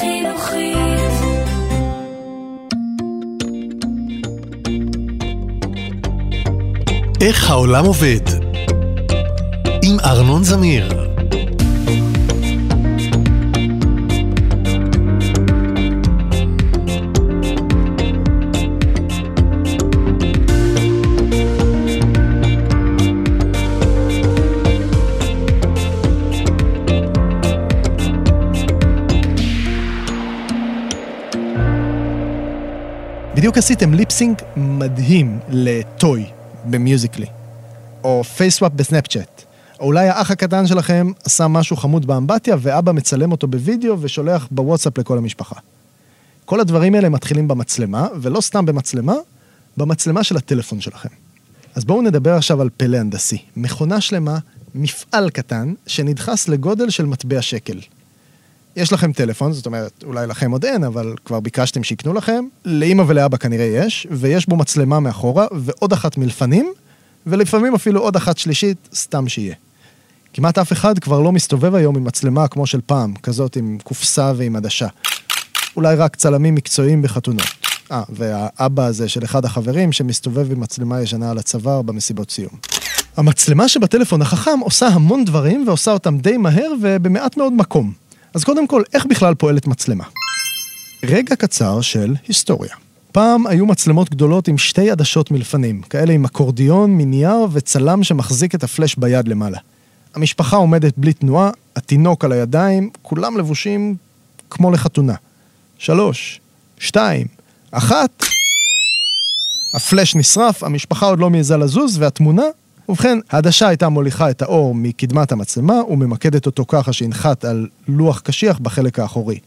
חינוכית. איך העולם עובד? עם ארנון זמיר. בדיוק עשיתם lip sync מדהים לטוי במיוזיקלי, או face swap בסנאפצ'אט. או אולי האח הקטן שלכם עשה משהו חמוד באמבטיה ואבא מצלם אותו בווידאו ושולח בוואטסאפ לכל המשפחה. כל הדברים האלה מתחילים במצלמה, ולא סתם במצלמה, במצלמה של הטלפון שלכם. אז בואו נדבר עכשיו על פלא הנדסי. מכונה שלמה, מפעל קטן, שנדחס לגודל של מטבע שקל. יש לכם טלפון, זאת אומרת, אולי לכם עוד אין, אבל כבר ביקשתם שיקנו לכם. לאמא ולאבא כנראה יש, ויש בו מצלמה מאחורה, ועוד אחת מלפנים, ולפעמים אפילו עוד אחת שלישית, סתם שיהיה. כמעט אף אחד כבר לא מסתובב היום עם מצלמה כמו של פעם, כזאת עם קופסה ועם עדשה. אולי רק צלמים מקצועיים בחתונות. אה, והאבא הזה של אחד החברים שמסתובב עם מצלמה ישנה על הצוואר במסיבות סיום. המצלמה שבטלפון החכם עושה המון דברים ועושה אותם די מהר ובמעט מאוד מקום. אז קודם כל, איך בכלל פועלת מצלמה? רגע קצר של היסטוריה. פעם היו מצלמות גדולות עם שתי עדשות מלפנים, כאלה עם אקורדיון מנייר וצלם שמחזיק את הפלאש ביד למעלה. המשפחה עומדת בלי תנועה, התינוק על הידיים, כולם לבושים כמו לחתונה. שלוש, שתיים, אחת. הפלאש נשרף, המשפחה עוד לא מעיזה לזוז, והתמונה ובכן, העדשה הייתה מוליכה את האור מקדמת המצלמה וממקדת אותו ככה שינחת על לוח קשיח בחלק האחורי.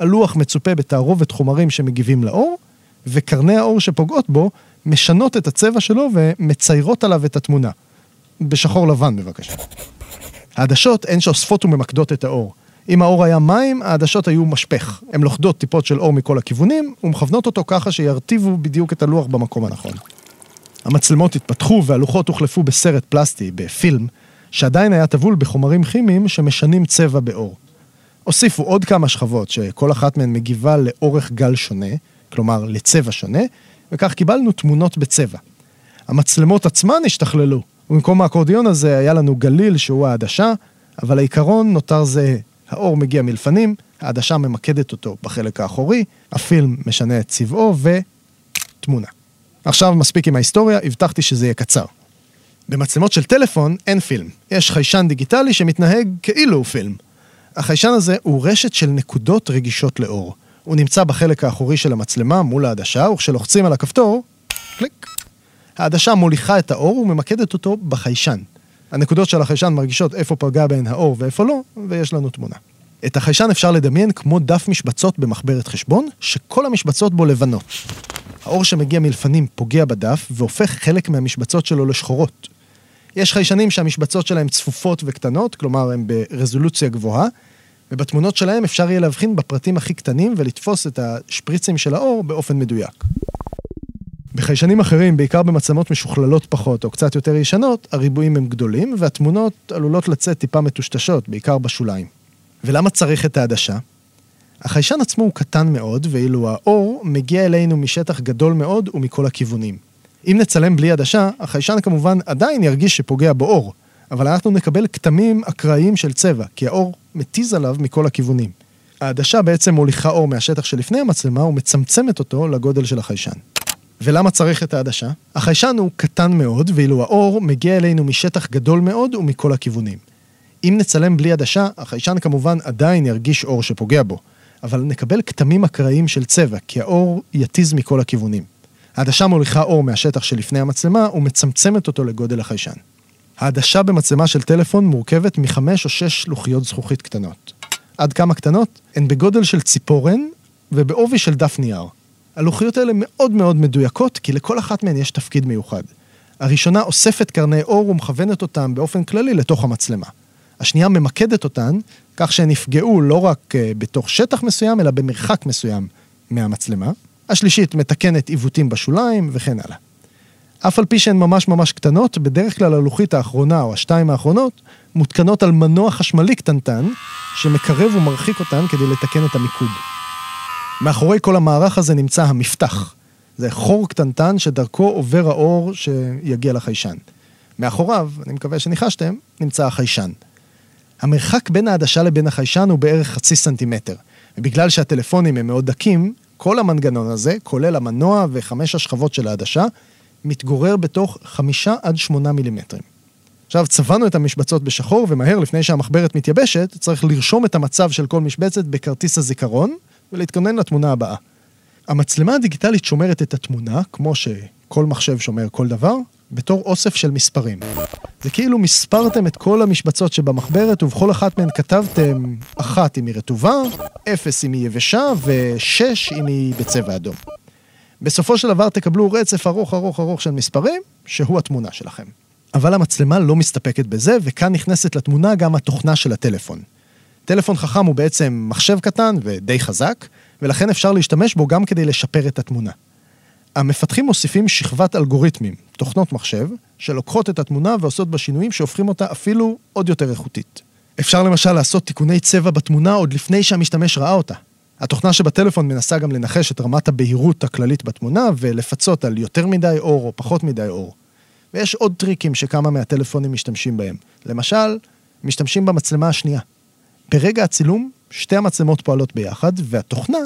הלוח מצופה בתערובת חומרים שמגיבים לאור, וקרני האור שפוגעות בו משנות את הצבע שלו ומציירות עליו את התמונה. בשחור לבן בבקשה. העדשות הן שאוספות וממקדות את האור. אם האור היה מים, העדשות היו משפך. הן לוכדות טיפות של אור מכל הכיוונים, ומכוונות אותו ככה שירטיבו בדיוק את הלוח במקום הנכון. המצלמות התפתחו והלוחות הוחלפו בסרט פלסטי, בפילם, שעדיין היה טבול בחומרים כימיים שמשנים צבע באור. הוסיפו עוד כמה שכבות שכל אחת מהן מגיבה לאורך גל שונה, כלומר לצבע שונה, וכך קיבלנו תמונות בצבע. המצלמות עצמן השתכללו, ובמקום האקורדיון הזה היה לנו גליל שהוא העדשה, אבל העיקרון נותר זהה. האור מגיע מלפנים, העדשה ממקדת אותו בחלק האחורי, הפילם משנה את צבעו ותמונה. עכשיו מספיק עם ההיסטוריה, הבטחתי שזה יהיה קצר. במצלמות של טלפון אין פילם. יש חיישן דיגיטלי שמתנהג כאילו הוא פילם. החיישן הזה הוא רשת של נקודות רגישות לאור. הוא נמצא בחלק האחורי של המצלמה מול העדשה, וכשלוחצים על הכפתור, קליק. העדשה מוליכה את האור וממקדת אותו בחיישן. הנקודות של החיישן מרגישות איפה פגע בהן האור ואיפה לא, ויש לנו תמונה. את החיישן אפשר לדמיין כמו דף משבצות במחברת חשבון, שכל המשבצות בו לבנות. האור שמגיע מלפנים פוגע בדף והופך חלק מהמשבצות שלו לשחורות. יש חיישנים שהמשבצות שלהם צפופות וקטנות, כלומר הם ברזולוציה גבוהה, ובתמונות שלהם אפשר יהיה להבחין בפרטים הכי קטנים ולתפוס את השפריצים של האור באופן מדויק. בחיישנים אחרים, בעיקר במצלמות משוכללות פחות או קצת יותר ישנות, הריבועים הם גדולים והתמונות עלולות לצאת טיפה מטושטשות, בעיקר בשוליים. ולמה צריך את העדשה? החיישן עצמו הוא קטן מאוד, ואילו האור מגיע אלינו משטח גדול מאוד ומכל הכיוונים. אם נצלם בלי עדשה, החיישן כמובן עדיין ירגיש שפוגע בו אור, אבל אנחנו נקבל כתמים אקראיים של צבע, כי האור מתיז עליו מכל הכיוונים. העדשה בעצם מוליכה אור מהשטח שלפני המצלמה ומצמצמת אותו לגודל של החיישן. ולמה צריך את העדשה? החיישן הוא קטן מאוד, ואילו האור מגיע אלינו משטח גדול מאוד ומכל הכיוונים. אם נצלם בלי עדשה, החיישן כמובן עדיין ירגיש אור שפוגע בו, אבל נקבל כתמים אקראיים של צבע, כי האור יתיז מכל הכיוונים. העדשה מוליכה אור מהשטח שלפני המצלמה ומצמצמת אותו לגודל החיישן. העדשה במצלמה של טלפון מורכבת מחמש או שש לוחיות זכוכית קטנות. עד כמה קטנות? הן בגודל של ציפורן ובעובי של דף נייר. הלוחיות האלה מאוד מאוד מדויקות, כי לכל אחת מהן יש תפקיד מיוחד. הראשונה אוספת קרני אור ומכוונת אותם באופן כללי לתוך המצלמה. השנייה ממקדת אותן, כך שהן יפגעו לא רק אה, בתוך שטח מסוים, אלא במרחק מסוים מהמצלמה. השלישית מתקנת עיוותים בשוליים וכן הלאה. אף על פי שהן ממש ממש קטנות, בדרך כלל הלוחית האחרונה או השתיים האחרונות מותקנות על מנוע חשמלי קטנטן, שמקרב ומרחיק אותן כדי לתקן את המיקוד. מאחורי כל המערך הזה נמצא המפתח. זה חור קטנטן שדרכו עובר האור שיגיע לחיישן. מאחוריו, אני מקווה שניחשתם, נמצא החיישן. המרחק בין העדשה לבין החיישן הוא בערך חצי סנטימטר. ובגלל שהטלפונים הם מאוד דקים, כל המנגנון הזה, כולל המנוע וחמש השכבות של העדשה, מתגורר בתוך חמישה עד שמונה מילימטרים. עכשיו, צבענו את המשבצות בשחור, ומהר לפני שהמחברת מתייבשת, צריך לרשום את המצב של כל משבצת בכרטיס הזיכרון, ולהתכונן לתמונה הבאה. המצלמה הדיגיטלית שומרת את התמונה, כמו שכל מחשב שומר כל דבר, בתור אוסף של מספרים. זה כאילו מספרתם את כל המשבצות שבמחברת, ובכל אחת מהן כתבתם אחת אם היא רטובה, אפס אם היא יבשה, ושש אם היא בצבע אדום. בסופו של דבר תקבלו רצף ארוך ארוך ארוך של מספרים, שהוא התמונה שלכם. אבל המצלמה לא מסתפקת בזה, וכאן נכנסת לתמונה גם התוכנה של הטלפון. טלפון חכם הוא בעצם מחשב קטן ודי חזק, ולכן אפשר להשתמש בו גם כדי לשפר את התמונה. המפתחים מוסיפים שכבת אלגוריתמים, תוכנות מחשב, שלוקחות את התמונה ועושות בה שינויים שהופכים אותה אפילו עוד יותר איכותית. אפשר למשל לעשות תיקוני צבע בתמונה עוד לפני שהמשתמש ראה אותה. התוכנה שבטלפון מנסה גם לנחש את רמת הבהירות הכללית בתמונה ולפצות על יותר מדי אור או פחות מדי אור. ויש עוד טריקים שכמה מהטלפונים משתמשים בהם. למשל, משתמשים במצלמה השנייה. ברגע הצילום, שתי המצלמות פועלות ביחד, והתוכנה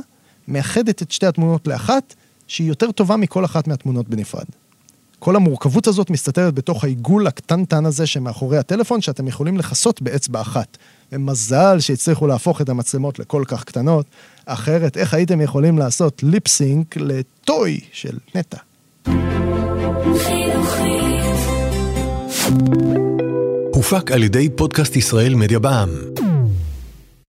מאחדת את שתי התמונות לאחת, שהיא יותר טובה מכל אחת מהתמונות בנפרד. כל המורכבות הזאת מסתתרת בתוך העיגול הקטנטן הזה שמאחורי הטלפון, שאתם יכולים לכסות באצבע אחת. ומזל שהצליחו להפוך את המצלמות לכל כך קטנות, אחרת איך הייתם יכולים לעשות ליפסינק לטוי של נטע? הופק על ידי פודקאסט ישראל מדיה בע"מ.